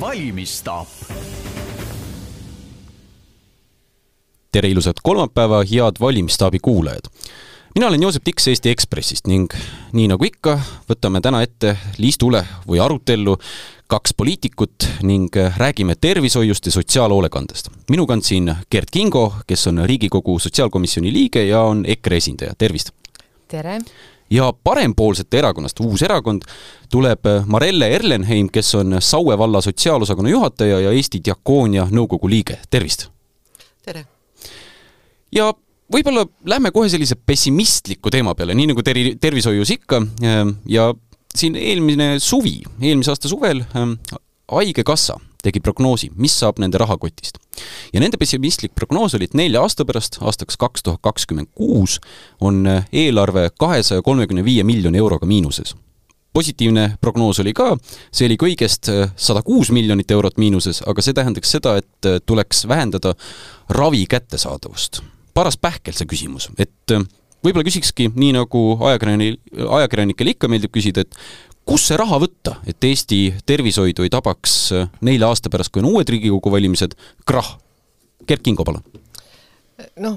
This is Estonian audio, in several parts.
valimisstaap. tere ilusat kolmapäeva, head valimisstaabi kuulajad! mina olen Joosep Tiks Eesti Ekspressist ning nii nagu ikka, võtame täna ette liistule või arutellu kaks poliitikut ning räägime tervishoiust ja sotsiaalhoolekandest. minuga on siin Gerd Kingo, kes on Riigikogu Sotsiaalkomisjoni liige ja on EKRE esindaja, tervist! tere! Ja parempoolsete erakonnast, uus erakond, tuleb Marelle Erlenheim, kes on Saue valla sotsiaalosakonna juhataja ja Eesti Diakoonia nõukogu liige, tervist! tere! ja võib-olla lähme kohe sellise pessimistliku teema peale, nii nagu teri-, tervishoius ikka ja siin eelmine suvi, eelmise aasta suvel Haigekassa tegi prognoosi, mis saab nende rahakotist. ja nende pessimistlik prognoos oli, et nelja aasta pärast, aastaks kaks tuhat kakskümmend kuus, on eelarve kahesaja kolmekümne viie miljoni euroga miinuses. positiivne prognoos oli ka, see oli kõigest sada kuus miljonit eurot miinuses, aga see tähendaks seda, et tuleks vähendada ravi kättesaadavust. paras pähkel see küsimus, et võib-olla küsikski, nii nagu ajakirjani, ajakirjanikel ikka meeldib küsida, et kust see raha võtta, et Eesti tervishoidu ei tabaks nelja aasta pärast, kui on uued Riigikogu valimised, krahh? Gerd Kingo, palun. noh,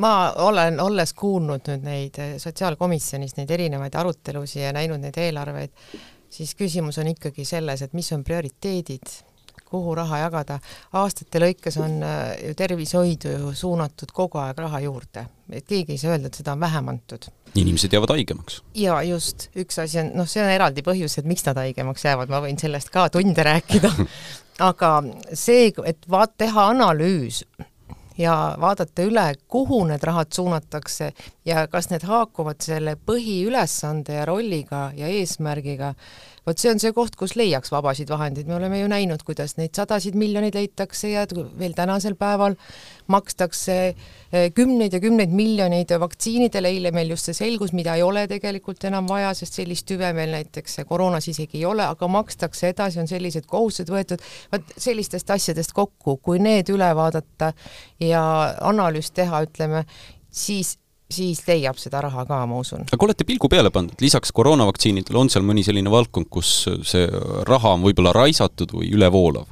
ma olen, olles kuulnud nüüd neid sotsiaalkomisjonis neid erinevaid arutelusid ja näinud neid eelarveid, siis küsimus on ikkagi selles, et mis on prioriteedid kuhu raha jagada. aastate lõikes on ju tervishoidu ju suunatud kogu aeg raha juurde, et keegi ei saa öelda, et seda on vähem antud. Inimesed jäävad haigemaks. ja just, üks asi on, noh, see on eraldi põhjus, et miks nad haigemaks jäävad, ma võin sellest ka tunde rääkida. Aga see, et vaat-, teha analüüs ja vaadata üle, kuhu need rahad suunatakse ja kas need haakuvad selle põhiülesande ja rolliga ja eesmärgiga, vot see on see koht, kus leiaks vabasid vahendeid, me oleme ju näinud, kuidas neid sadasid miljoneid leitakse ja veel tänasel päeval makstakse kümneid ja kümneid miljoneid vaktsiinidele, eile meil just see selgus, mida ei ole tegelikult enam vaja, sest sellist tüve meil näiteks koroonas isegi ei ole, aga makstakse edasi, on sellised kohustused võetud, vot sellistest asjadest kokku, kui need üle vaadata ja analüüs teha, ütleme, siis siis leiab seda raha ka, ma usun. aga olete pilgu peale pannud, lisaks koroonavaktsiinidele on seal mõni selline valdkond, kus see raha on võib-olla raisatud või ülevoolav?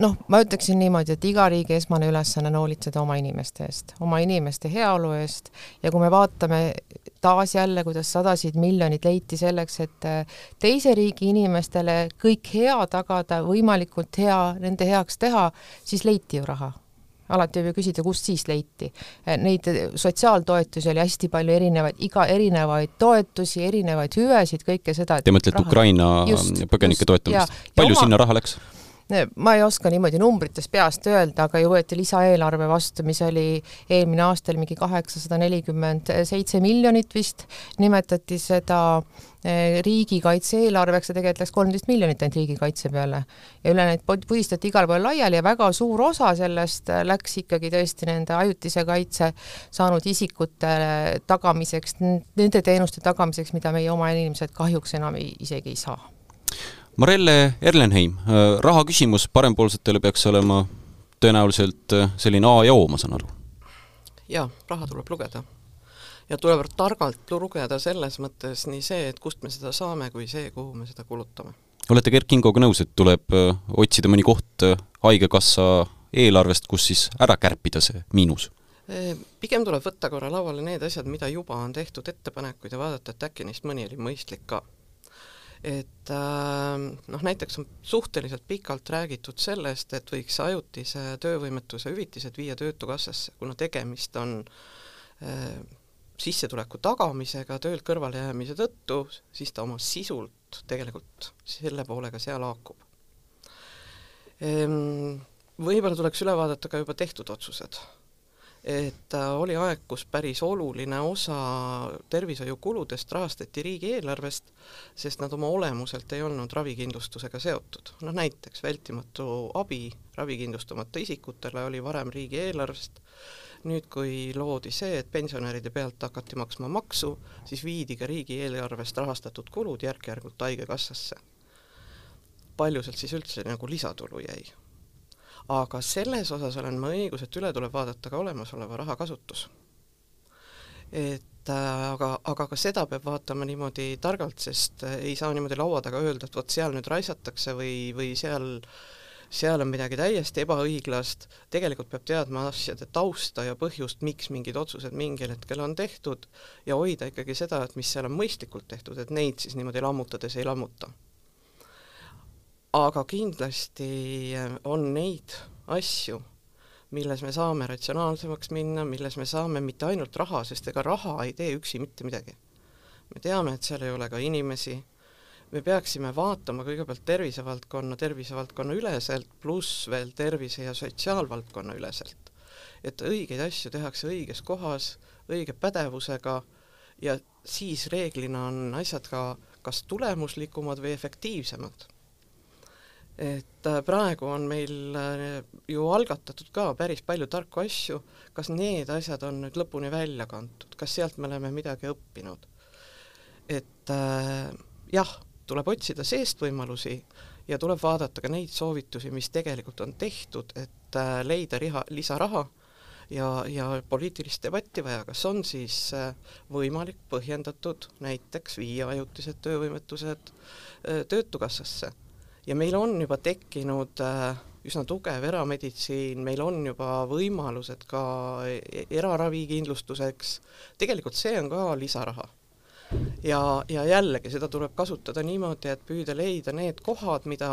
noh, ma ütleksin niimoodi, et iga riigi esmane ülesanne on hoolitseda oma inimeste eest, oma inimeste heaolu eest ja kui me vaatame taas jälle, kuidas sadasid miljoneid leiti selleks, et teise riigi inimestele kõik hea tagada, võimalikult hea, nende heaks teha, siis leiti ju raha alati võib ju küsida, kust siis leiti. Neid sotsiaaltoetusi oli hästi palju erinevaid, iga erinevaid toetusi, erinevaid hüvesid, kõike seda. Te mõtlete raha... Ukraina just, põgenike toetamist? palju oma... sinna raha läks? Ma ei oska niimoodi numbrites peast öelda, aga ju võeti lisaeelarve vastu, mis oli eelmine aasta oli mingi kaheksasada nelikümmend seitse miljonit vist, nimetati seda eh, riigikaitse eelarveks ja tegelikult läks kolmteist miljonit ainult riigikaitse peale. ja üle neid pudistati igal pool laiali ja väga suur osa sellest läks ikkagi tõesti nende ajutise kaitse saanud isikute tagamiseks, nende teenuste tagamiseks, mida meie oma inimesed kahjuks enam ei, isegi ei saa Marelle Erlenheim, äh, raha küsimus parempoolsetele peaks olema tõenäoliselt äh, selline A ja O, ma saan aru? jaa, raha tuleb lugeda. ja tuleb targalt lugeda selles mõttes nii see, et kust me seda saame, kui see, kuhu me seda kulutame. olete Gerd Kingoga nõus, et tuleb äh, otsida mõni koht Haigekassa eelarvest, kus siis ära kärpida see miinus? pigem tuleb võtta korra lauale need asjad, mida juba on tehtud ettepanekuid ja vaadata, et äkki neist mõni oli mõistlik ka et äh, noh, näiteks on suhteliselt pikalt räägitud sellest, et võiks ajutise töövõimetuse hüvitised viia Töötukassasse, kuna tegemist on äh, sissetuleku tagamisega töölt kõrvalejäämise tõttu, siis ta oma sisult tegelikult selle poolega seal haakub ehm,. Võib-olla tuleks üle vaadata ka juba tehtud otsused et oli aeg, kus päris oluline osa tervishoiukuludest rahastati riigieelarvest, sest nad oma olemuselt ei olnud ravikindlustusega seotud. noh näiteks vältimatu abi ravikindlustamata isikutele oli varem riigieelarvest, nüüd kui loodi see, et pensionäride pealt hakati maksma maksu, siis viidi ka riigieelarvest rahastatud kulud järk-järgult Haigekassasse. palju sealt siis üldse nagu lisatulu jäi aga selles osas olen ma õigus, et üle tuleb vaadata ka olemasoleva raha kasutus. et äh, aga, aga ka seda peab vaatama niimoodi targalt, sest äh, ei saa niimoodi laua taga öelda, et vot seal nüüd raisatakse või, või seal seal on midagi täiesti ebaõiglast, tegelikult peab teadma asjade tausta ja põhjust, miks mingid otsused mingil hetkel on tehtud ja hoida ikkagi seda, et mis seal on mõistlikult tehtud, et neid siis niimoodi lammutades ei lammuta. Aga kindlasti on neid asju, milles me saame ratsionaalsemaks minna, milles me saame mitte ainult raha, sest ega raha ei tee üksi mitte midagi. me teame, et seal ei ole ka inimesi, me peaksime vaatama kõigepealt tervisevaldkonna, tervisevaldkonna üleselt, pluss veel tervise- ja sotsiaalvaldkonna üleselt. et õigeid asju tehakse õiges kohas, õige pädevusega ja siis reeglina on asjad ka kas tulemuslikumad või efektiivsemad et äh, praegu on meil äh, ju algatatud ka päris palju tarku asju, kas need asjad on nüüd lõpuni välja kantud, kas sealt me oleme midagi õppinud? et äh, jah, tuleb otsida seest võimalusi ja tuleb vaadata ka neid soovitusi, mis tegelikult on tehtud, et äh, leida riha, lisaraha ja, ja poliitilist debatti vaja, kas on siis äh, võimalik, põhjendatud näiteks viia ajutised töövõimetused Töötukassasse ja meil on juba tekkinud äh, üsna tugev erameditsiin, meil on juba võimalused ka e-, eraravikindlustuseks, tegelikult see on ka lisaraha. ja, ja jällegi, seda tuleb kasutada niimoodi, et püüda leida need kohad, mida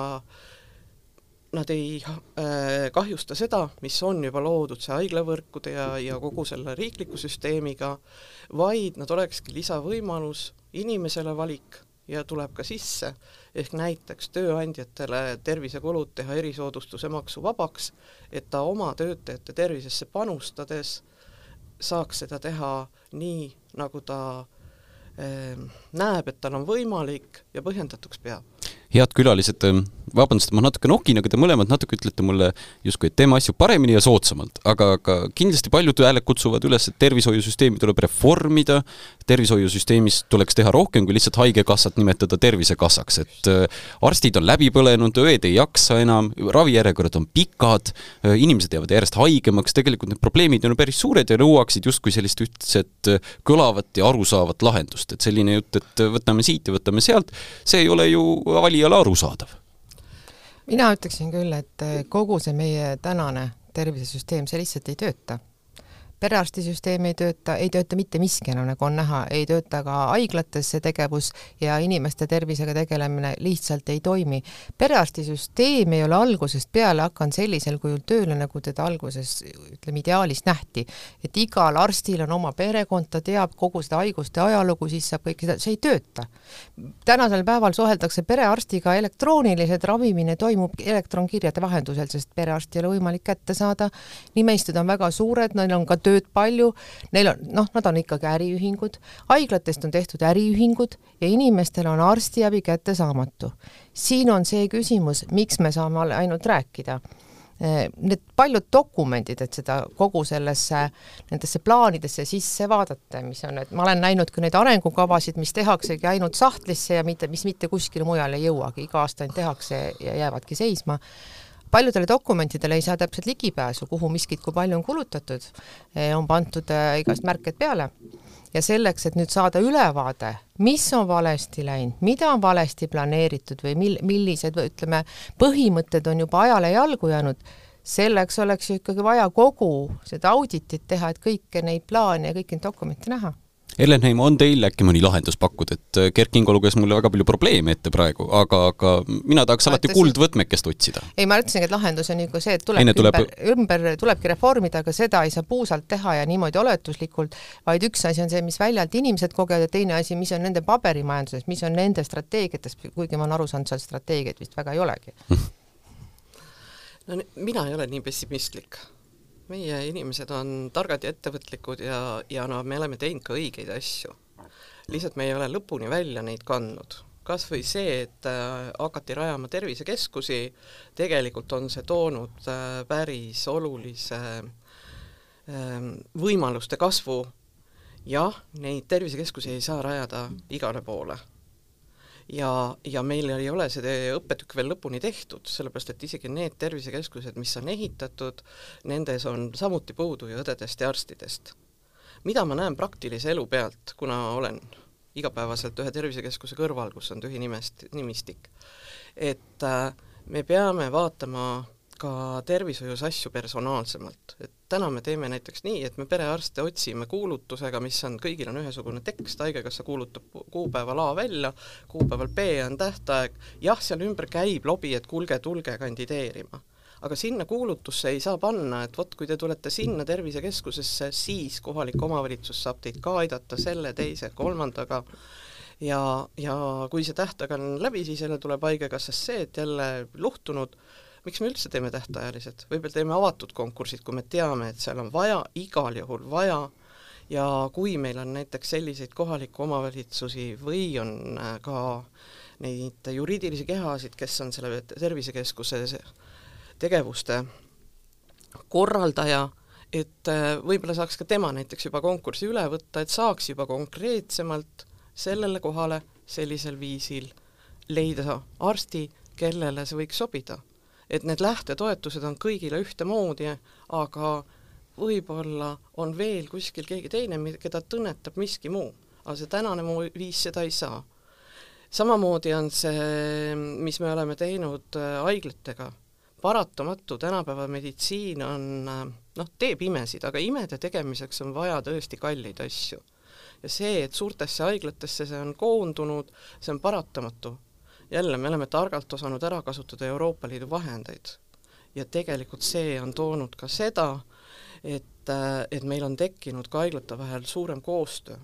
nad ei äh, kahjusta seda, mis on juba loodud, see haiglavõrkude ja, ja kogu selle riikliku süsteemiga, vaid nad olekski lisavõimalus, inimesele valik ja tuleb ka sisse, ehk näiteks tööandjatele tervisekulud teha erisoodustuse maksuvabaks, et ta oma töötajate tervisesse panustades saaks seda teha nii, nagu ta eh, näeb, et tal on võimalik ja põhjendatuks peab head külalised, ähm, vabandust, ma natuke nokin, aga te mõlemad natuke ütlete mulle justkui, et teeme asju paremini ja soodsamalt, aga, aga kindlasti paljud hääled kutsuvad üles, et tervishoiusüsteemi tuleb reformida, tervishoiusüsteemis tuleks teha rohkem kui lihtsalt Haigekassat nimetada Tervisekassaks, et äh, arstid on läbi põlenud, õed ei jaksa enam, ravijärjekorrad on pikad, äh, inimesed jäävad järjest haigemaks, tegelikult need probleemid on päris suured ja nõuaksid justkui sellist ühtset äh, kõlavat ja arusaavat lahendust, et selline jutt, et võtame siit ja võtame sealt, see ei ole ju valijale arusaadav. Mina ütleksin küll, et kogu see meie tänane tervisesüsteem, see lihtsalt ei tööta perearstisüsteem ei tööta, ei tööta mitte miski enam, nagu on näha, ei tööta ka haiglates see tegevus ja inimeste tervisega tegelemine lihtsalt ei toimi. perearstisüsteem ei ole algusest peale hakanud sellisel kujul tööle, nagu teda alguses ütleme, ideaalis nähti. et igal arstil on oma perekond, ta teab kogu seda haiguste ajalugu, siis saab kõike seda, see ei tööta. tänasel päeval suheldakse perearstiga elektrooniliselt, ravimine toimub elektronkirjade vahendusel, sest perearsti ei ole võimalik kätte saada, nimestud on väga suured, neil on ka töö tööd palju, neil on, noh, nad on ikkagi äriühingud, haiglatest on tehtud äriühingud ja inimestel on arstiabi kättesaamatu. siin on see küsimus, miks me saame ainult rääkida. Eh, need paljud dokumendid, et seda kogu sellesse, nendesse plaanidesse sisse vaadata, mis on, et ma olen näinud ka neid arengukavasid, mis tehaksegi ainult sahtlisse ja mitte, mis mitte kuskile mujale ei jõuagi, iga aasta ainult tehakse ja jäävadki seisma paljudele dokumentidele ei saa täpselt ligipääsu, kuhu miskit kui palju on kulutatud, eh, on pandud eh, igast märked peale. Ja selleks, et nüüd saada ülevaade, mis on valesti läinud, mida on valesti planeeritud või mil-, millised ütleme, põhimõtted on juba ajale jalgu jäänud, selleks oleks ju ikkagi vaja kogu seda auditit teha, et kõiki neid plaane ja kõiki neid dokumente näha Ellenheim, on teil äkki mõni lahendus pakkuda, et äh, Kert Kingo luges mulle väga palju probleeme ette praegu, aga, aga mina tahaks alati kuldvõtmekest otsida. ei, ma ütlesingi, et lahendus on nagu see, et tulebki tuleb... ümber, ümber, tulebki reformida, aga seda ei saa puusalt teha ja niimoodi oletuslikult, vaid üks asi on see, mis väljalt inimesed kogevad ja teine asi, mis on nende paberimajanduses, mis on nende strateegiates, kuigi ma olen aru saanud, seal strateegiaid vist väga ei olegi. No mina ei ole nii pessimistlik meie inimesed on targad ja ettevõtlikud ja, ja no me oleme teinud ka õigeid asju. lihtsalt me ei ole lõpuni välja neid kandnud. kas või see, et äh, hakati rajama tervisekeskusi, tegelikult on see toonud äh, päris olulise äh, võimaluste kasvu, jah, neid tervisekeskusi ei saa rajada igale poole ja, ja meil ei ole see õppetükk veel lõpuni tehtud, sellepärast et isegi need tervisekeskused, mis on ehitatud, nendes on samuti puudu ju õdedest ja arstidest. mida ma näen praktilise elu pealt, kuna olen igapäevaselt ühe tervisekeskuse kõrval, kus on tühi nimest, nimistik, et äh, me peame vaatama ka tervishoius asju personaalsemalt, et täna me teeme näiteks nii, et me perearste otsime kuulutusega, mis on, kõigil on ühesugune tekst, Haigekassa kuulutab kuupäeval A välja, kuupäeval B on tähtaeg, jah, seal ümber käib lobi, et kuulge, tulge kandideerima. aga sinna kuulutusse ei saa panna, et vot, kui te tulete sinna tervisekeskusesse, siis kohalik omavalitsus saab teid ka aidata selle, teise, kolmandaga, ja, ja kui see tähtaeg on läbi, siis jälle tuleb Haigekassast see, et jälle luhtunud, miks me üldse teeme tähtajalised, võib-olla teeme avatud konkursid, kui me teame, et seal on vaja, igal juhul vaja, ja kui meil on näiteks selliseid kohalikke omavalitsusi või on äh, ka neid juriidilisi kehasid, kes on selle tervisekeskuse tegevuste korraldaja, et äh, võib-olla saaks ka tema näiteks juba konkursi üle võtta, et saaks juba konkreetsemalt sellele kohale sellisel viisil leida arsti, kellele see võiks sobida et need lähtetoetused on kõigile ühtemoodi, aga võib-olla on veel kuskil keegi teine, keda tunnetab miski muu, aga see tänane muu viis seda ei saa. samamoodi on see, mis me oleme teinud äh, haiglatega, paratamatu, tänapäeva meditsiin on äh, noh, teeb imesid, aga imede tegemiseks on vaja tõesti kalleid asju. ja see, et suurtesse haiglatesse see on koondunud, see on paratamatu jälle me oleme targalt osanud ära kasutada Euroopa Liidu vahendeid ja tegelikult see on toonud ka seda, et, et meil on tekkinud ka haiglate vahel suurem koostöö.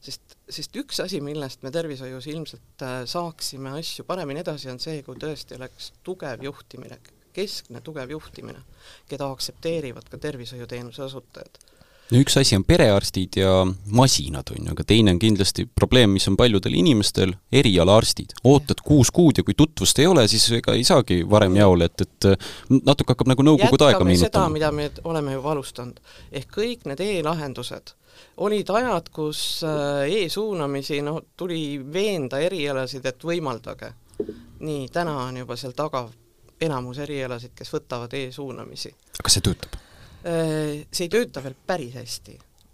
sest, sest üks asi, millest me tervishoius ilmselt äh, saaksime asju paremini edasi, on see, kui tõesti oleks tugev juhtimine, keskne tugev juhtimine, keda aktsepteerivad ka tervishoiuteenuse osutajad no üks asi on perearstid ja masinad, on ju, aga teine on kindlasti probleem, mis on paljudel inimestel, erialaarstid. ootad kuus kuud ja kui tutvust ei ole, siis ega ei saagi varem jaole, et, et natuke hakkab nagu nõukogude aega meenutama. mida me oleme juba alustanud. ehk kõik need e-lahendused, olid ajad, kus äh, e-suunamisi, noh, tuli veenda erialasid, et võimaldage. nii, täna on juba seal taga enamus erialasid, kes võtavad e-suunamisi. kas see töötab? Äh, see ei tööta veel päris hästi,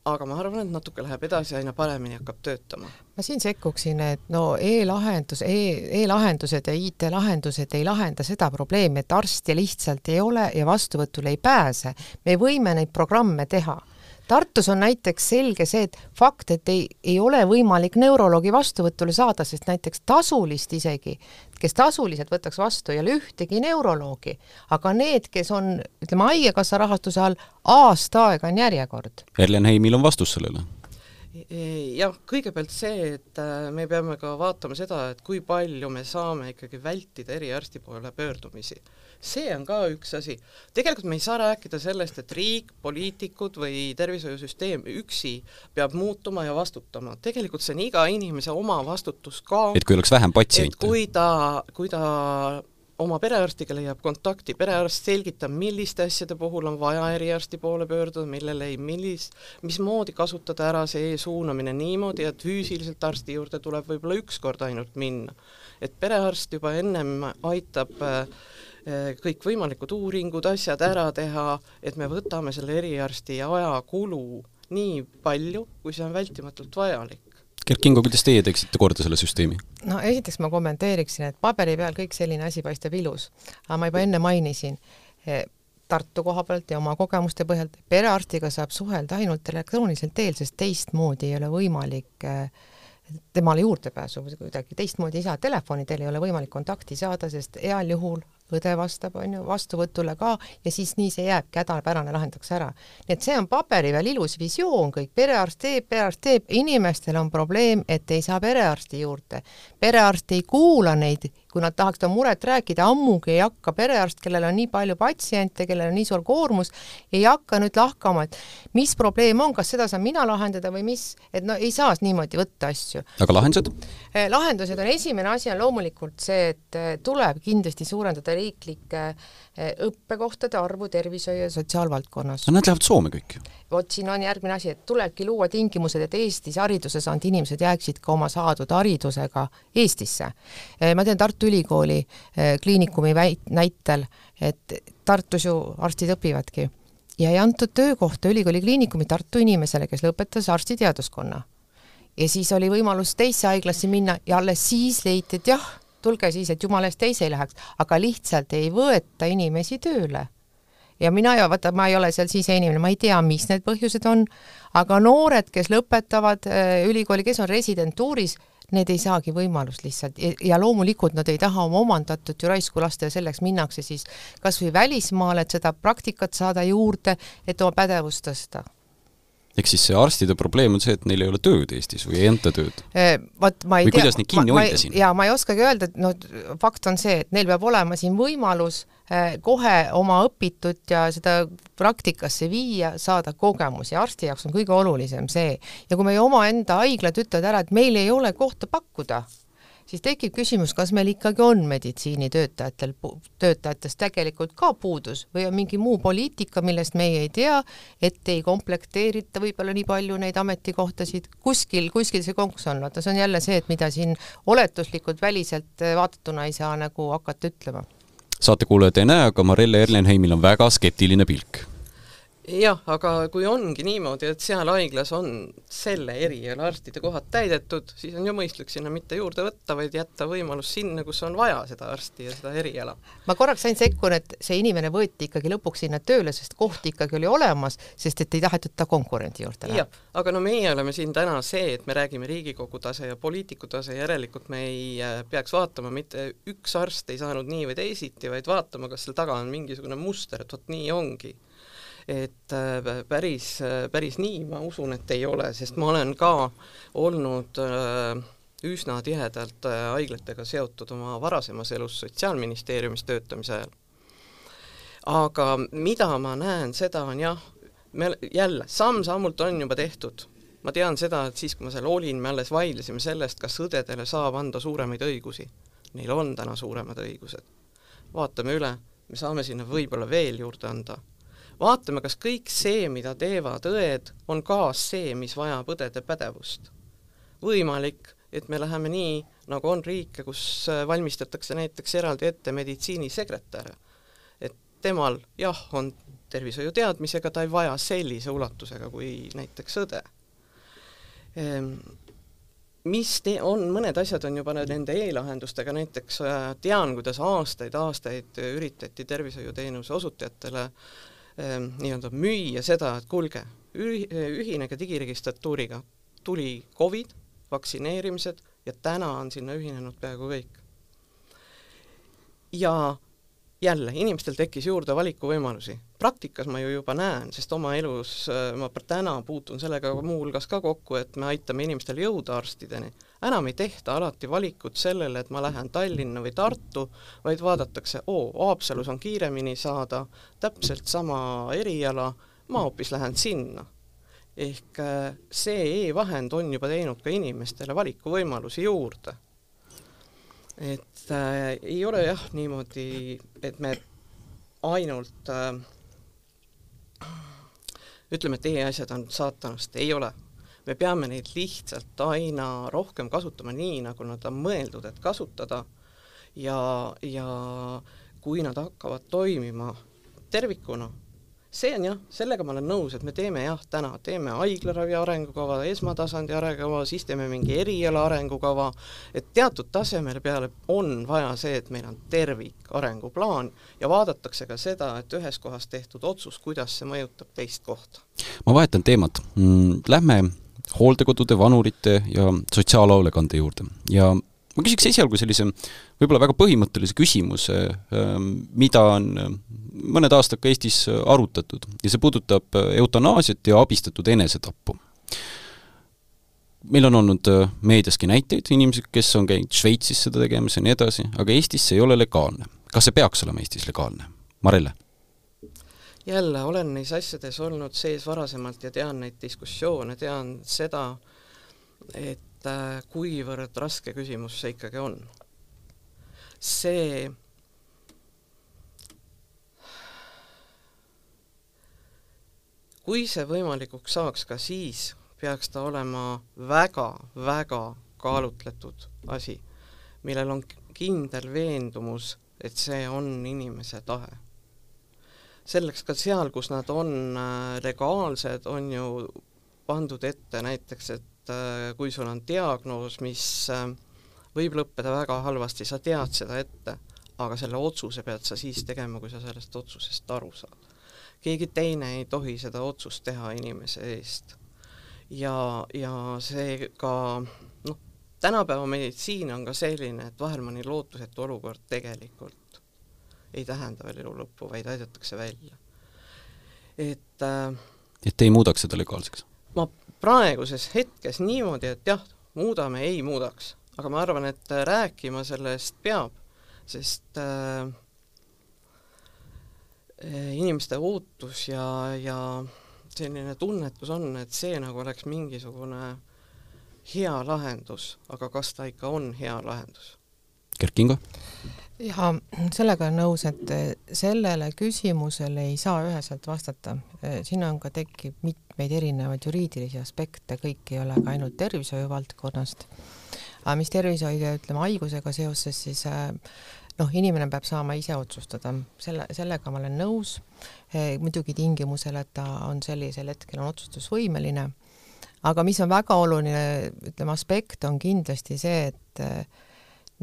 aga ma arvan, et natuke läheb edasi, aina paremini hakkab töötama. ma siin sekkuksin, et no e-lahendus e, e-lahendused ja IT-lahendused ei lahenda seda probleemi, et arsti lihtsalt ei ole ja vastuvõtule ei pääse. me võime neid programme teha Tartus on näiteks selge see, et fakt, et ei, ei ole võimalik neuroloogi vastuvõtule saada, sest näiteks tasulist isegi, kes tasuliselt võtaks vastu, ei ole ühtegi neuroloogi, aga need, kes on, ütleme, Haigekassa rahastuse all, aasta aega on järjekord. Erlenheimil on vastus sellele jah, kõigepealt see, et äh, me peame ka vaatama seda, et kui palju me saame ikkagi vältida eriarsti poole pöördumisi see on ka üks asi. tegelikult me ei saa rääkida sellest, et riik, poliitikud või tervishoiusüsteem üksi peab muutuma ja vastutama, tegelikult see on iga inimese oma vastutus ka. et kui oleks vähem patsiente. kui ta, kui ta oma perearstiga leiab kontakti, perearst selgitab, milliste asjade puhul on vaja eriarsti poole pöörduda, millel ei, millis, mismoodi kasutada ära see e-suunamine niimoodi, et füüsiliselt arsti juurde tuleb võib-olla üks kord ainult minna. et perearst juba ennem aitab äh, Eh, kõikvõimalikud uuringud, asjad ära teha, et me võtame selle eriarsti ajakulu nii palju, kui see on vältimatult vajalik. Gerd Kingo, kuidas teie teeksite korda selle süsteemi? no esiteks ma kommenteeriksin, et paberi peal kõik selline asi paistab ilus, aga ma juba enne mainisin, eh, Tartu koha pealt ja oma kogemuste põhjalt, perearstiga saab suhelda ainult elektroonilisel teel, sest teistmoodi ei ole võimalik äh, temale juurdepääsu kuidagi teistmoodi ei saa, telefoni teel ei ole võimalik kontakti saada, sest heal juhul õde vastab, on ju, vastuvõtule ka ja siis nii see jääbki, hädapärane lahendatakse ära. nii et see on paberi peal ilus visioon kõik, perearst teeb, perearst teeb, inimestel on probleem, et ei saa perearsti juurde. perearst ei kuula neid kui nad tahaks oma muret rääkida, ammugi ei hakka perearst, kellel on nii palju patsiente, kellel on nii suur koormus, ei hakka nüüd lahkama, et mis probleem on, kas seda saan mina lahendada või mis, et no ei saa niimoodi võtta asju. Aga lahendused? Eh, lahendused on, esimene asi on loomulikult see, et eh, tuleb kindlasti suurendada riiklike eh, õppekohtade arvu tervishoiu ja sotsiaalvaldkonnas. no nad lähevad Soome kõik ju vot siin on järgmine asi, et tulebki luua tingimused, et Eestis hariduse saanud inimesed jääksid ka oma saadud haridusega Eestisse. ma tean Tartu Ülikooli kliinikumi väit-, näitel, et Tartus ju arstid õpivadki ja ei antud töökohta ülikooli kliinikumi Tartu inimesele, kes lõpetas arstiteaduskonna. Ja siis oli võimalus teise haiglasse minna ja alles siis leiti, et jah, tulge siis, et jumala eest teise ei läheks, aga lihtsalt ei võeta inimesi tööle. Ja mina ja vaata, ma ei ole seal siseinimene, ma ei tea, mis need põhjused on, aga noored, kes lõpetavad äh, ülikooli, kes on residentuuris, need ei saagi võimalust lihtsalt. Ja loomulikult nad ei taha oma omandatut ju raisku lasta ja selleks minnakse siis kas või välismaale, et seda praktikat saada juurde, et oma pädevust tõsta ehk siis see arstide probleem on see, et neil ei ole tööd Eestis või ei anta tööd? Äh, vot ma ei või tea. kuidas neid kinni hoida siin? jaa, ma ei oskagi öelda, et noh, fakt on see, et neil peab olema siin võimalus äh, kohe oma õpitut ja seda praktikasse viia, saada kogemusi, arsti jaoks on kõige olulisem see. ja kui meie omaenda haiglad ütlevad ära, et meil ei ole kohta pakkuda, siis tekib küsimus, kas meil ikkagi on meditsiinitöötajatel, töötajatest tegelikult ka puudus või on mingi muu poliitika, millest meie ei tea, et ei komplekteerita võib-olla nii palju neid ametikohtasid, kuskil, kuskil see konks on, vaata see on jälle see, et mida siin oletuslikult väliselt vaadatuna ei saa nagu hakata ütlema. saatekuulajad ei näe, aga Marelle Erlenheimil on väga skeptiline pilk jah, aga kui ongi niimoodi, et seal haiglas on selle eriala arstide kohad täidetud, siis on ju mõistlik sinna mitte juurde võtta, vaid jätta võimalus sinna, kus on vaja seda arsti ja seda eriala. ma korraks ainult sekkun, et see inimene võeti ikkagi lõpuks sinna tööle, sest koht ikkagi oli olemas, sest et ei tahetud ta konkurendi juurde läheb. aga no meie oleme siin täna see, et me räägime Riigikogu tase ja poliitiku tase, järelikult me ei äh, peaks vaatama, mitte üks arst ei saanud nii või teisiti, vaid vaatama, kas seal taga on mingisugune muster, et vot nii ongi et äh, päris, äh, päris nii ma usun, et ei ole, sest ma olen ka olnud äh, üsna tihedalt haiglatega seotud oma varasemas elus Sotsiaalministeeriumis töötamise ajal. aga mida ma näen, seda on jah, me jälle, samm-sammult on juba tehtud. ma tean seda, et siis, kui ma seal olin, me alles vaidlesime sellest, kas õdedele saab anda suuremaid õigusi. Neil on täna suuremad õigused. vaatame üle, me saame sinna võib-olla veel juurde anda vaatame, kas kõik see, mida teevad õed, on ka see, mis vajab õdede pädevust. võimalik, et me läheme nii, nagu on riike, kus äh, valmistatakse näiteks eraldi ette meditsiinisekretär. et temal jah, on tervishoiuteadmisega, ta ei vaja sellise ulatusega kui näiteks õde ehm, mis te-, on, mõned asjad on juba nende e-lahendustega, näiteks äh, tean, kuidas aastaid-aastaid üritati tervishoiuteenuse osutajatele Ehm, nii-öelda müüa seda, et kuulge, ühinege digiregistratuuriga. tuli Covid, vaktsineerimised ja täna on sinna ühinenud peaaegu kõik. ja jälle, inimestel tekkis juurde valikuvõimalusi. praktikas ma ju juba näen, sest oma elus äh, ma täna puutun sellega muuhulgas ka kokku, et me aitame inimestel jõuda arstideni. Enam ei tehta alati valikut sellele, et ma lähen Tallinna või Tartu, vaid vaadatakse, oo, Haapsalus on kiiremini saada täpselt sama eriala, ma hoopis lähen sinna ehk äh, see e-vahend on juba teinud ka inimestele valikuvõimalusi juurde et äh, ei ole jah niimoodi, et me ainult äh, ütleme, et e-asjad on saatanast, ei ole. Me peame neid lihtsalt aina rohkem kasutama nii, nagu nad on mõeldud, et kasutada. Ja, ja kui nad hakkavad toimima tervikuna see on jah, sellega ma olen nõus, et me teeme jah, täna teeme haiglaravi arengukava, esmatasandi arengukava, siis teeme mingi eriala arengukava, et teatud tasemel peale on vaja see, et meil on tervik arenguplaan ja vaadatakse ka seda, et ühes kohas tehtud otsus, kuidas see mõjutab teist kohta. ma vahetan teemat. Mm,, lähme hooldekodude, vanurite ja sotsiaalhoolekande juurde ja ma küsiks esialgu sellise võib-olla väga põhimõttelise küsimuse, ähm, mida on ähm, mõned aastad ka Eestis arutatud ja see puudutab äh, eutanaasiat ja abistatud enesetappu. meil on olnud äh, meediaski näiteid, inimesed, kes on käinud Šveitsis seda tegemas ja nii edasi, aga Eestis see ei ole legaalne. kas see peaks olema Eestis legaalne? Marelle? Jälle, olen neis asjades olnud sees varasemalt ja tean neid diskussioone, tean seda, et äh, kuivõrd raske küsimus see ikkagi on. see kui see võimalikuks saaks, ka siis peaks ta olema väga-väga kaalutletud asi, millel on kindel veendumus, et see on inimese tahe. Selleks ka seal, kus nad on äh, legaalsed, on ju pandud ette näiteks, et äh, kui sul on diagnoos, mis äh, võib lõppeda väga halvasti, sa tead seda ette, aga selle otsuse pead sa siis tegema, kui sa sellest otsusest aru saad. keegi teine ei tohi seda otsust teha inimese eest. ja, ja see ka noh, tänapäeva meditsiin on ka selline, et vahel mõni lootusetu olukord tegelikult ei tähenda veel elu lõppu, vaid aidatakse välja. et äh, et ei muudaks seda legaalseks? ma praeguses hetkes niimoodi, et jah, muudame, ei muudaks, aga ma arvan, et rääkima sellest peab, sest äh, äh, inimeste ootus ja, ja selline tunnetus on, et see nagu oleks mingisugune hea lahendus, aga kas ta ikka on hea lahendus? Kert Kingo? ja sellega olen nõus, et eh, sellele küsimusele ei saa üheselt vastata. Eh, siin on ka, tekib mitmeid erinevaid juriidilisi aspekte, kõik ei ole ka ainult tervishoiu valdkonnast. aga mis tervishoiu ja ütleme haigusega seoses, siis eh, noh, inimene peab saama ise otsustada, selle, sellega ma olen nõus, muidugi tingimusel, et ta on sellisel hetkel on otsustusvõimeline, aga mis on väga oluline, ütleme, aspekt on kindlasti see, et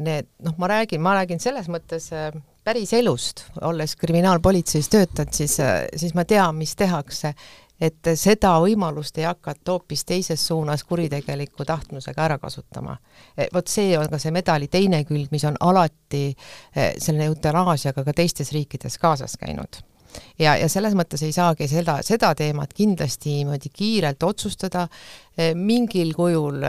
need, noh, ma räägin, ma räägin selles mõttes äh, päris elust, olles kriminaalpolitseis töötanud, siis, äh, siis ma tean, mis tehakse, et seda võimalust ei hakata hoopis teises suunas kuritegeliku tahtmusega ära kasutama. E, vot see on ka see medali teine külg, mis on alati e, selle eutanaasiaga ka teistes riikides kaasas käinud ja, ja selles mõttes ei saagi seda, seda teemat kindlasti niimoodi kiirelt otsustada, e, mingil kujul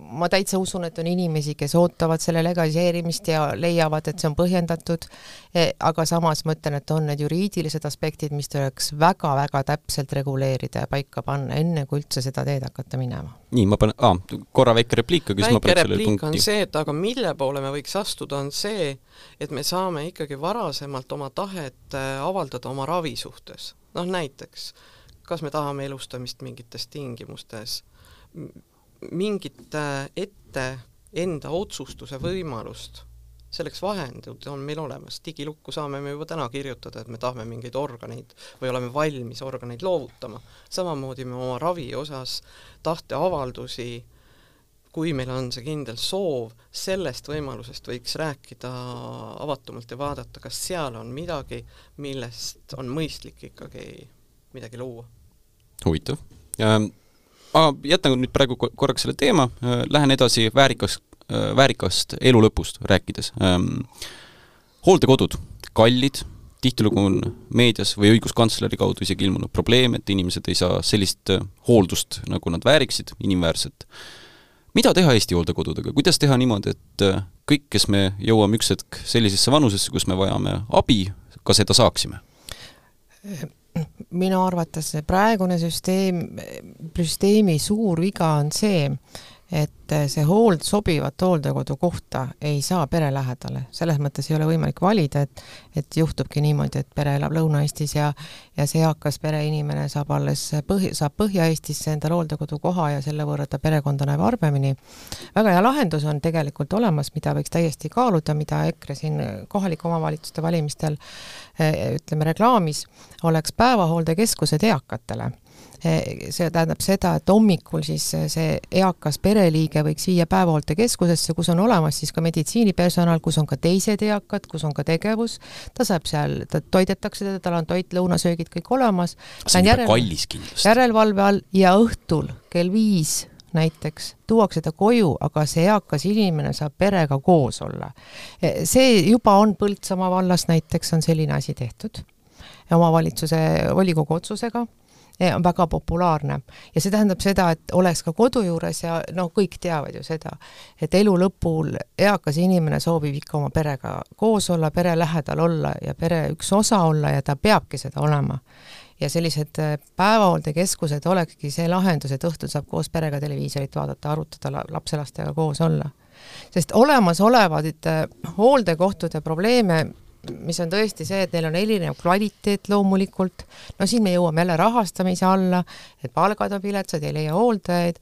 ma täitsa usun, et on inimesi, kes ootavad selle legaliseerimist ja leiavad, et see on põhjendatud, e, aga samas ma ütlen, et on need juriidilised aspektid, mis tuleks väga-väga täpselt reguleerida ja paika panna, enne kui üldse seda teed hakata minema. nii, ma panen ah,, korra väike repliik, aga siis ma panen selle punkti. on see, et aga mille poole me võiks astuda, on see, et me saame ikkagi varasemalt oma tahet äh, avaldada oma ravi suhtes. noh näiteks, kas me tahame elustamist mingites tingimustes, mingit äh, ette enda otsustuse võimalust, selleks vahendid on meil olemas, digilukku saame me juba täna kirjutada, et me tahame mingeid organeid või oleme valmis organeid loovutama. samamoodi me oma ravi osas tahteavaldusi, kui meil on see kindel soov, sellest võimalusest võiks rääkida avatumalt ja vaadata, kas seal on midagi, millest on mõistlik ikkagi midagi luua. huvitav ma jätan nüüd praegu korraks selle teema, äh, lähen edasi väärikas, äh, väärikast elu lõpust rääkides. Ähm, hooldekodud, kallid, tihtilugu on meedias või õiguskantsleri kaudu isegi ilmunud probleem, et inimesed ei saa sellist äh, hooldust, nagu nad vääriksid, inimväärset. mida teha Eesti hooldekodudega, kuidas teha niimoodi, et kõik, kes me jõuame üks hetk sellisesse vanusesse, kus me vajame abi, ka seda saaksime? Minu arvates praegune süsteem, süsteemi suur viga on see, et see hoold, sobivat hooldekodu kohta ei saa pere lähedale, selles mõttes ei ole võimalik valida, et et juhtubki niimoodi, et pere elab Lõuna-Eestis ja ja see eakas pereinimene saab alles põhi, saab Põhja-Eestisse endale hooldekodu koha ja selle võrra ta perekonda näeb harvemini. väga hea lahendus on tegelikult olemas, mida võiks täiesti kaaluda, mida EKRE siin kohalike omavalitsuste valimistel eh, ütleme, reklaamis, oleks päevahooldekeskused eakatele see tähendab seda, et hommikul siis see eakas pereliige võiks viia päevahooldekeskusesse, kus on olemas siis ka meditsiinipersonal, kus on ka teised eakad, kus on ka tegevus, ta saab seal, ta toidetakse teda, tal on toit, lõunasöögid kõik olemas. see on järel, kallis kindlasti. järelevalve all ja õhtul kell viis näiteks tuuakse ta koju, aga see eakas inimene saab perega koos olla. Eh, see juba on Põltsamaa vallas näiteks on selline asi tehtud omavalitsuse volikogu otsusega on väga populaarne. ja see tähendab seda, et oleks ka kodu juures ja noh, kõik teavad ju seda, et elu lõpul eakas inimene soovib ikka oma perega koos olla, pere lähedal olla ja pere üks osa olla ja ta peabki seda olema. ja sellised äh, päevahooldekeskused olekski see lahendus, et õhtul saab koos perega televiisorit vaadata, arutada, lapselastega koos olla. sest olemasolevaid äh, hooldekohtade probleeme mis on tõesti see, et neil on erinev kvaliteet loomulikult, no siin me jõuame jälle rahastamise alla, et palgad on viletsad, ei leia hooldajaid,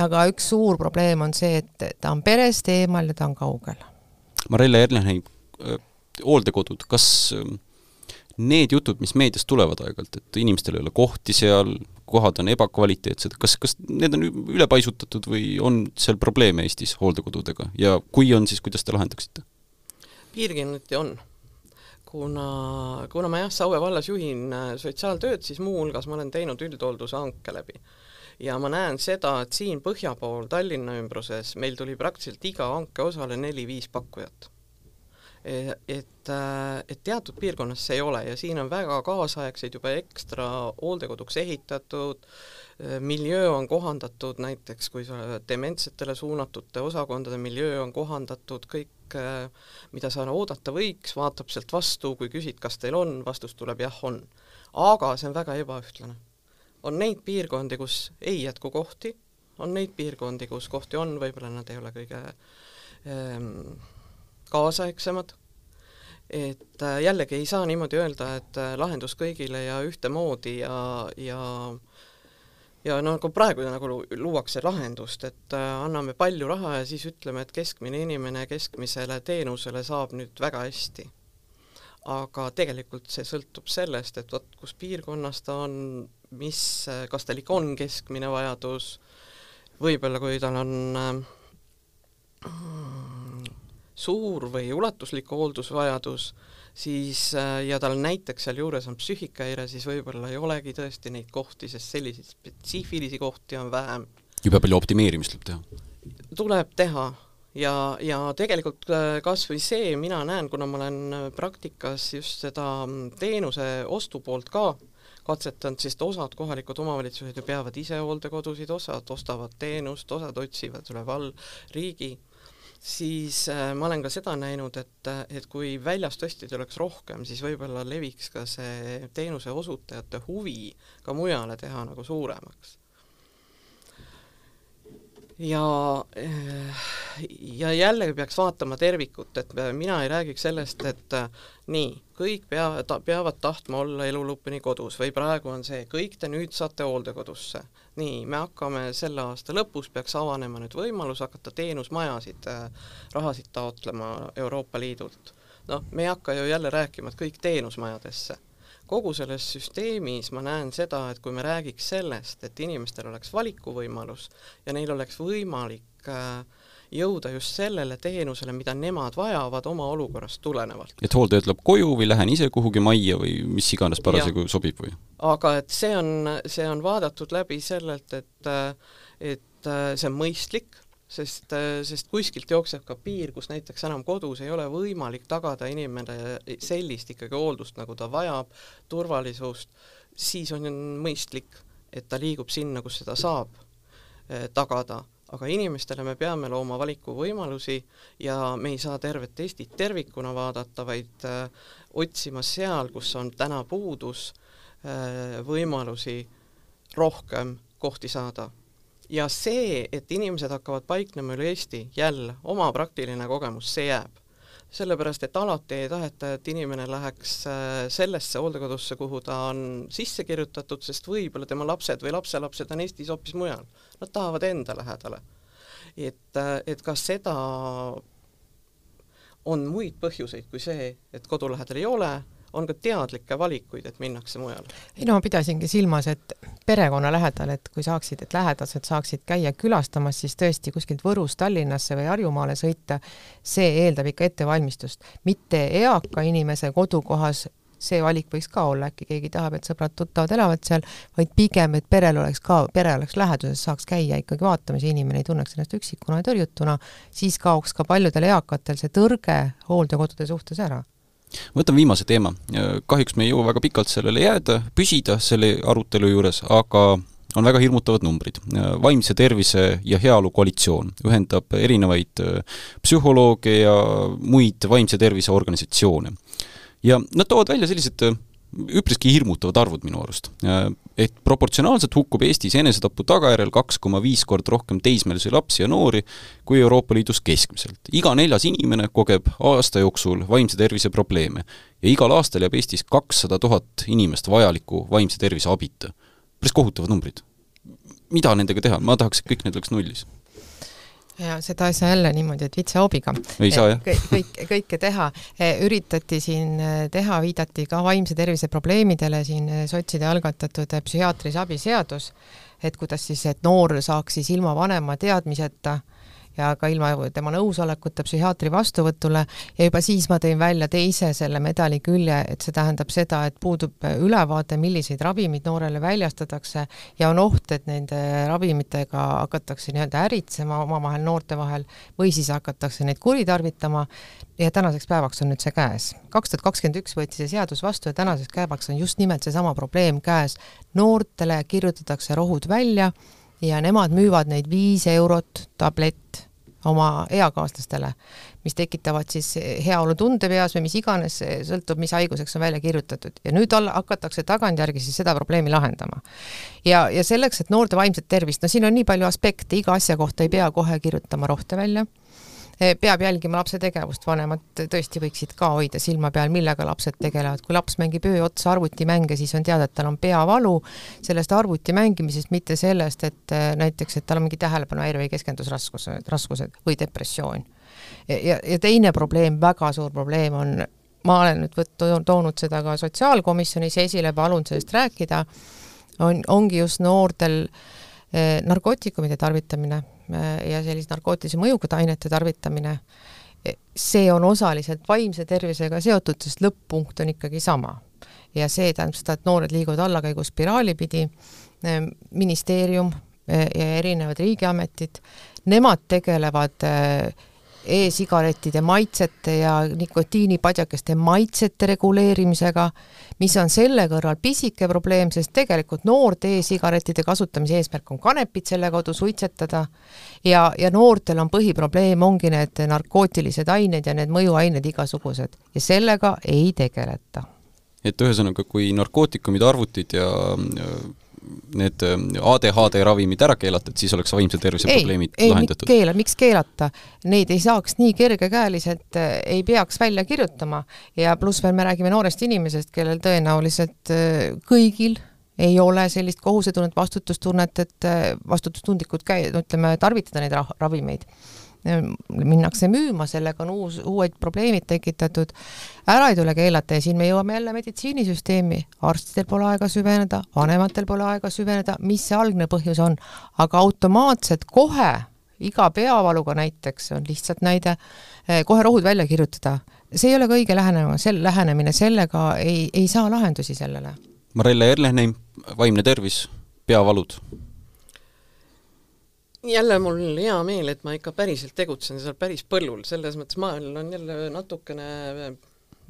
aga üks suur probleem on see, et ta on perest eemal ja ta on kaugel. Marelle Erlenheim, hooldekodud, kas need jutud, mis meediast tulevad aeg-ajalt, et inimestel ei ole kohti seal, kohad on ebakvaliteetsed, kas, kas need on ülepaisutatud või on seal probleeme Eestis hooldekodudega ja kui on, siis kuidas te lahendaksite? piirkonniti on. Kuna, kuna ma jah, Saue vallas juhin äh, sotsiaaltööd, siis muuhulgas ma olen teinud üldhoolduse hanke läbi. ja ma näen seda, et siin põhja pool Tallinna ümbruses meil tuli praktiliselt iga hanke osale neli-viis pakkujat et, äh, et teatud piirkonnas see ei ole ja siin on väga kaasaegseid juba ekstra hooldekoduks ehitatud, äh, miljöö on kohandatud näiteks, kui sa dementsetele suunatute osakondade miljöö on kohandatud, kõik, äh, mida sa oodata võiks, vaatab sealt vastu, kui küsid, kas teil on, vastus tuleb jah, on. aga see on väga ebaühtlane. on neid piirkondi, kus ei jätku kohti, on neid piirkondi, kus kohti on, võib-olla nad ei ole kõige ähm, kaasaegsemad, et äh, jällegi ei saa niimoodi öelda, et äh, lahendus kõigile ja ühtemoodi ja, ja ja no nagu praegu nagu luuakse lahendust, et äh, anname palju raha ja siis ütleme, et keskmine inimene keskmisele teenusele saab nüüd väga hästi. aga tegelikult see sõltub sellest, et vot kus piirkonnas ta on, mis, kas tal ikka on keskmine vajadus, võib-olla kui tal on äh, suur või ulatuslik hooldusvajadus, siis äh, ja tal näiteks sealjuures on psüühikahäire, siis võib-olla ei olegi tõesti neid kohti, sest selliseid spetsiifilisi kohti on vähem. jube palju optimeerimist tuleb teha? tuleb teha ja, ja tegelikult äh, kas või see, mina näen, kuna ma olen äh, praktikas just seda mm, teenuse ostu poolt ka katsetanud, sest osad kohalikud omavalitsused ju peavad ise hooldekodusid, osad ostavad teenust, osad otsivad üle val-, riigi siis äh, ma olen ka seda näinud, et, et kui väljas tõesti tuleks rohkem, siis võib-olla leviks ka see teenuse osutajate huvi ka mujale teha nagu suuremaks. ja, äh, ja jällegi peaks vaatama tervikut, et mina ei räägiks sellest, et äh, nii, kõik peavad, peavad tahtma olla elu lõpuni kodus või praegu on see, kõik te nüüd saate hooldekodusse nii, me hakkame selle aasta lõpus, peaks avanema nüüd võimalus hakata teenusmajasid äh,, rahasid taotlema Euroopa Liidult. noh, me ei hakka ju jälle rääkima, et kõik teenusmajadesse. kogu selles süsteemis ma näen seda, et kui me räägiks sellest, et inimestel oleks valikuvõimalus ja neil oleks võimalik äh, jõuda just sellele teenusele, mida nemad vajavad oma olukorrast tulenevalt. et hooldaja ütleb koju või lähen ise kuhugi majja või mis iganes parasjagu sobib või? aga et see on, see on vaadatud läbi sellelt, et et see on mõistlik, sest, sest kuskilt jookseb ka piir, kus näiteks enam kodus ei ole võimalik tagada inimene sellist ikkagi hooldust, nagu ta vajab, turvalisust, siis on mõistlik, et ta liigub sinna, kus seda saab eh, tagada aga inimestele me peame looma valikuvõimalusi ja me ei saa tervet Eestit tervikuna vaadata, vaid äh, otsima seal, kus on täna puudus äh,, võimalusi rohkem kohti saada. ja see, et inimesed hakkavad paiknema üle Eesti, jälle oma praktiline kogemus, see jääb sellepärast, et alati ei taheta, et inimene läheks äh, sellesse hooldekodusse, kuhu ta on sisse kirjutatud, sest võib-olla tema lapsed või lapselapsed on Eestis hoopis mujal. Nad tahavad enda lähedale. et, äh, et kas seda on muid põhjuseid kui see, et kodu lähedal ei ole, on ka teadlikke valikuid, et minnakse mujale? ei no ma pidasingi silmas, et perekonna lähedal, et kui saaksid, et lähedased saaksid käia külastamas, siis tõesti kuskilt Võrust Tallinnasse või Harjumaale sõita, see eeldab ikka ettevalmistust, mitte eaka inimese kodukohas see valik võiks ka olla, äkki keegi tahab, et sõbrad-tuttavad elavad seal, vaid pigem, et perel oleks ka, pere oleks läheduses, saaks käia ikkagi vaatamas ja inimene ei tunneks ennast üksikuna ja tõrjutuna, siis kaoks ka paljudel eakatel see tõrge hooldekodude suhtes ära võtan viimase teema, kahjuks me ei jõua väga pikalt sellele jääda, püsida selle arutelu juures, aga on väga hirmutavad numbrid. vaimse tervise ja heaolu koalitsioon ühendab erinevaid psühholooge ja muid vaimse tervise organisatsioone. Ja nad toovad välja sellised üpriski hirmutavad arvud minu arust. Et proportsionaalselt hukkub Eestis enesetapu tagajärjel kaks koma viis korda rohkem teismelisi lapsi ja noori kui Euroopa Liidus keskmiselt. iga neljas inimene kogeb aasta jooksul vaimse tervise probleeme ja igal aastal jääb Eestis kakssada tuhat inimest vajaliku vaimse tervise abita. päris kohutavad numbrid. mida nendega teha, ma tahaks, et kõik need oleks nullis ja seda ei saa jälle niimoodi, et vitsehoobiga. ei saa jah. kõik, kõike teha. üritati siin teha, viidati ka vaimse tervise probleemidele siin sotside algatatud psühhiaatrilise abi seadus, et kuidas siis, et noor saaks siis ilma vanema teadmiseta äh, ja ka ilma tema nõusolekuta psühhiaatri vastuvõtule ja juba siis ma tõin välja teise selle medali külje, et see tähendab seda, et puudub ülevaade, milliseid ravimeid noorele väljastatakse ja on oht, et nende ravimitega hakatakse nii-öelda äritsema omavahel noorte vahel või siis hakatakse neid kuritarvitama ja tänaseks päevaks on nüüd see käes. kaks tuhat kakskümmend üks võeti see seadus vastu ja tänaseks päevaks on just nimelt seesama probleem käes. noortele kirjutatakse rohud välja ja nemad müüvad neid viis eurot tablett oma eakaaslastele, mis tekitavad siis heaolutunde peas või mis iganes, sõltub, mis haiguseks on välja kirjutatud. ja nüüd alla hakatakse tagantjärgi siis seda probleemi lahendama. ja, ja selleks, et noorte vaimset tervist, no siin on nii palju aspekte, iga asja kohta ei pea kohe kirjutama rohte välja peab jälgima lapse tegevust, vanemad tõesti võiksid ka hoida silma peal, millega lapsed tegelevad, kui laps mängib öö otsa arvutimänge, siis on teada, et tal on peavalu. Sellest arvuti mängimisest, mitte sellest, et eh, näiteks, et tal on mingi tähelepanuhäire või keskendusraskused, raskused või depressioon. ja, ja teine probleem, väga suur probleem on, ma olen nüüd võt-, toonud seda ka sotsiaalkomisjonis esile, palunud sellest rääkida, on, ongi just noortel eh, narkootikumide tarvitamine ja sellise narkootilise mõjuga ainete tarvitamine, e, see on osaliselt vaimse tervisega seotud, sest lõpp-punkt on ikkagi sama. ja see tähendab seda, et noored liiguvad allakäiguspiraali pidi, e, ministeerium e, ja erinevad riigiametid, nemad tegelevad e-sigarettide maitsete ja nikotiinipadjakeste maitsete reguleerimisega, mis on selle kõrval pisike probleem, sest tegelikult noorte e-sigarettide kasutamise eesmärk on kanepit selle kaudu suitsetada ja, ja noortel on põhiprobleem, ongi need narkootilised ained ja need mõjuained igasugused ja sellega ei tegeleta. et ühesõnaga, kui narkootikumid, arvutid ja need ADHD ravimid ära keelata, et siis oleks vaimse tervise ei, probleemid ei, lahendatud? keela, miks keelata? Neid ei saaks nii kergekäeliselt, äh, ei peaks välja kirjutama ja pluss veel me räägime noorest inimesest, kellel tõenäoliselt äh, kõigil ei ole sellist kohusetunnet, vastutustunnet, et äh, vastutustundlikult käi-, ütleme, tarvitada neid ravimeid minnakse müüma, sellega on uus, uued probleemid tekitatud, ära ei tule keelata ja siin me jõuame jälle meditsiinisüsteemi, arstidel pole aega süveneda, vanematel pole aega süveneda, mis see algne põhjus on, aga automaatselt kohe iga peavaluga näiteks on lihtsalt näide, eh, kohe rohud välja kirjutada, see ei ole ka õige lähenemine, sel-, lähenemine, sellega ei, ei saa lahendusi sellele. Marelle Erleheim, vaimne tervis, peavalud jälle mul hea meel, et ma ikka päriselt tegutsen seal päris põllul, selles mõttes maailm on jälle natukene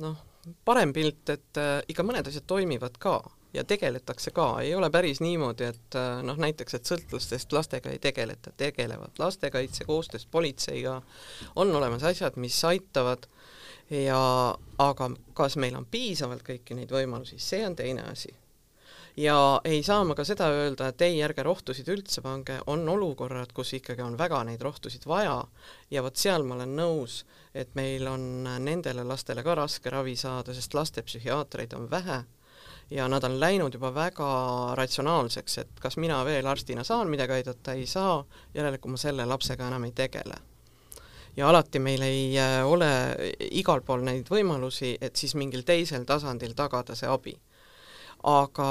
noh, parem pilt, et äh, ikka mõned asjad toimivad ka ja tegeletakse ka, ei ole päris niimoodi, et äh, noh, näiteks, et sõltlastest lastega ei tegeleta, tegelevad lastekaitse koostöös politseiga, on olemas asjad, mis aitavad ja aga kas meil on piisavalt kõiki neid võimalusi, see on teine asi ja ei saa ma ka seda öelda, et ei, ärge rohtusid üldse pange, on olukorrad, kus ikkagi on väga neid rohtusid vaja. Ja vot seal ma olen nõus, et meil on nendele lastele ka raske ravi saada, sest lastepsühhiaatreid on vähe. Ja nad on läinud juba väga ratsionaalseks, et kas mina veel arstina saan midagi aidata, ei saa, järelikult ma selle lapsega enam ei tegele. Ja alati meil ei äh, ole igal pool neid võimalusi, et siis mingil teisel tasandil tagada see abi aga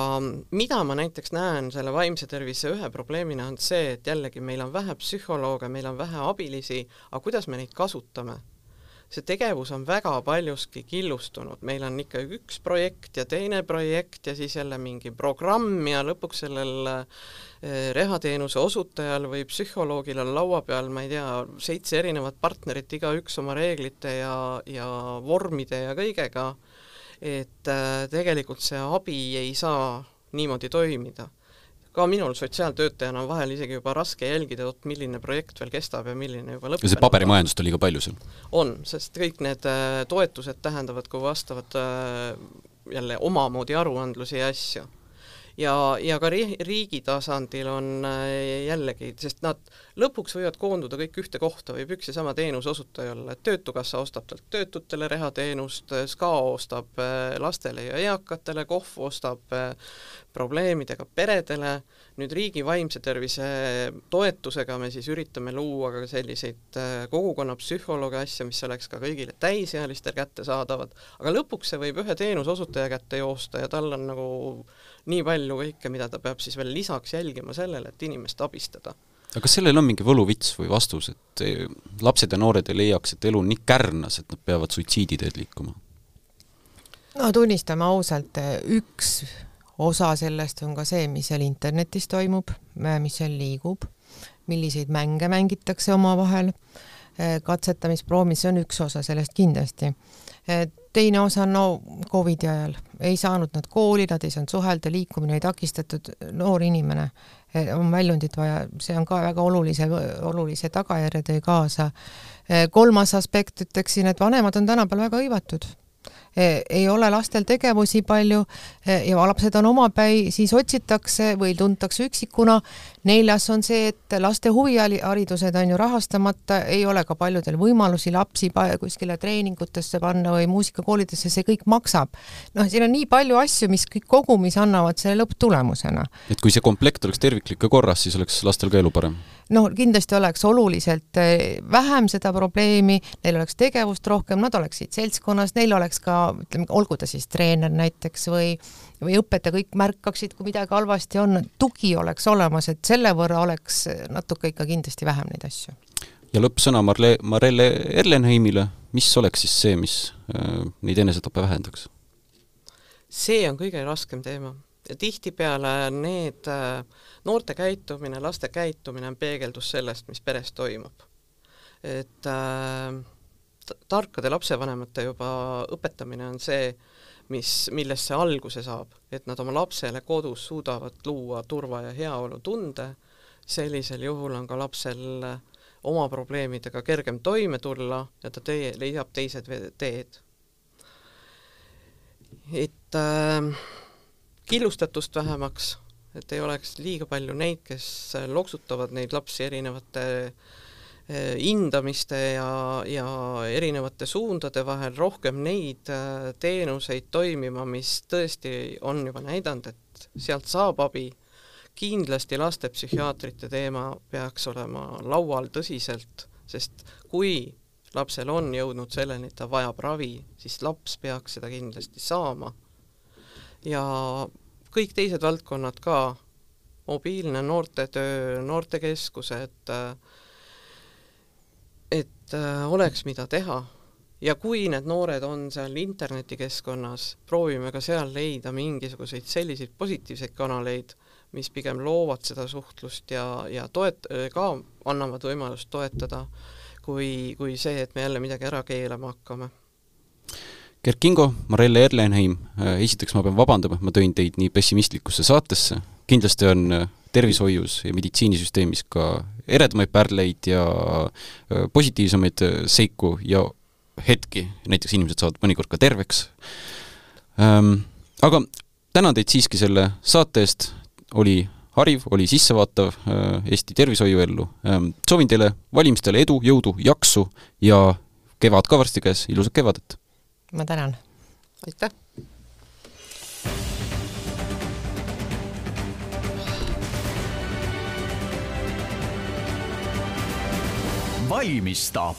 mida ma näiteks näen selle vaimse tervise ühe probleemina, on see, et jällegi meil on vähe psühholooge, meil on vähe abilisi, aga kuidas me neid kasutame? see tegevus on väga paljuski killustunud, meil on ikka üks projekt ja teine projekt ja siis jälle mingi programm ja lõpuks sellel eh, rehateenuse osutajal või psühholoogil on laua peal, ma ei tea, seitse erinevat partnerit, igaüks oma reeglite ja, ja vormide ja kõigega et äh, tegelikult see abi ei saa niimoodi toimida. ka minul sotsiaaltöötajana on vahel isegi juba raske jälgida, vot milline projekt veel kestab ja milline juba lõpeb. ja see paberimajandust on liiga palju seal? on, sest kõik need äh, toetused tähendavad ka vastavat äh, jälle omamoodi aruandlusi ja asju ja, ja ka ri-, riigi tasandil on äh, jällegi, sest nad lõpuks võivad koonduda kõik ühte kohta, võib üks ja sama teenuse osutaja olla, et Töötukassa ostab talt töötutele rehateenust, SKA ostab äh, lastele ja eakatele, KOV ostab äh, probleemidega peredele, nüüd riigi vaimse tervise toetusega me siis üritame luua ka selliseid kogukonnapsühholoogi asja, mis oleks ka kõigile täisealistel kättesaadavad, aga lõpuks see võib ühe teenuse osutaja kätte joosta ja tal on nagu nii palju kõike, mida ta peab siis veel lisaks jälgima sellele, et inimest abistada. aga kas sellel on mingi võluvits või vastus, et eh, lapsed ja noored ei leiaks, et elu on nii kärnas, et nad peavad suitsiiditeed liikuma? no tunnistame ausalt, üks osa sellest on ka see, mis seal internetis toimub, mis seal liigub, milliseid mänge mängitakse omavahel, katsetamisproovis, see on üks osa sellest kindlasti teine osa no Covidi ajal, ei saanud nad kooli, nad ei saanud suhelda, liikumine oli takistatud, noor inimene, eh, on väljundit vaja, see on ka väga olulise, olulise tagajärje tõi kaasa. Eh, kolmas aspekt, ütleksin, et vanemad on tänapäeval väga hõivatud Eh, ei ole lastel tegevusi palju ja lapsed on omapäi, siis otsitakse või tuntakse üksikuna. Neljas on see, et laste huviharidused on ju rahastamata, ei ole ka paljudel võimalusi lapsi kuskile treeningutesse panna või muusikakoolidesse, see kõik maksab. noh, siin on nii palju asju, mis kõik kogumis annavad selle lõpptulemusena. et kui see komplekt oleks terviklik ja korras, siis oleks lastel ka elu parem noh, kindlasti oleks oluliselt eh, vähem seda probleemi, neil oleks tegevust rohkem, nad oleksid seltskonnas, neil oleks ka ütleme, olgu ta siis treener näiteks või või õpetaja, kõik märkaksid, kui midagi halvasti on, tugi oleks olemas, et selle võrra oleks natuke ikka kindlasti vähem neid asju. ja lõppsõna Marle, Marelle Erlenheimile, mis oleks siis see, mis äh, neid enesetappe vähendaks? see on kõige raskem teema ja tihtipeale need äh, noorte käitumine, laste käitumine on peegeldus sellest, mis peres toimub. et äh, tarkade lapsevanemate juba õpetamine on see, mis, millest see alguse saab, et nad oma lapsele kodus suudavad luua turva- ja heaolutunde, sellisel juhul on ka lapsel oma probleemidega kergem toime tulla ja ta tee, leiab teised teed. et äh, killustatust vähemaks, et ei oleks liiga palju neid, kes loksutavad neid lapsi erinevate eh, hindamiste ja, ja erinevate suundade vahel, rohkem neid eh, teenuseid toimima, mis tõesti on juba näidanud, et sealt saab abi, kindlasti lastepsühhiaatrite teema peaks olema laual tõsiselt, sest kui lapsel on jõudnud selleni, et ta vajab ravi, siis laps peaks seda kindlasti saama. Ja kõik teised valdkonnad ka, mobiilne noortetöö, noortekeskused, et äh, oleks, mida teha. ja kui need noored on seal internetikeskkonnas, proovime ka seal leida mingisuguseid selliseid positiivseid kanaleid, mis pigem loovad seda suhtlust ja, ja toet-, ka annavad võimalust toetada, kui, kui see, et me jälle midagi ära keelama hakkame Gerd Kingo, Marelle Erlenheim, äh, esiteks ma pean vabandama, et ma tõin teid nii pessimistlikusse saatesse, kindlasti on äh, tervishoius ja meditsiinisüsteemis ka eredamaid pärleid ja äh, positiivsemaid seiku ja hetki, näiteks inimesed saavad mõnikord ka terveks. Ähm, aga tänan teid siiski selle saate eest, oli hariv, oli sissevaatav Eesti tervishoiuellu. Ähm, soovin teile valimistele edu, jõudu, jaksu ja kevad ka varsti käes, ilusat kevadet! ma tänan. aitäh. Valmistaap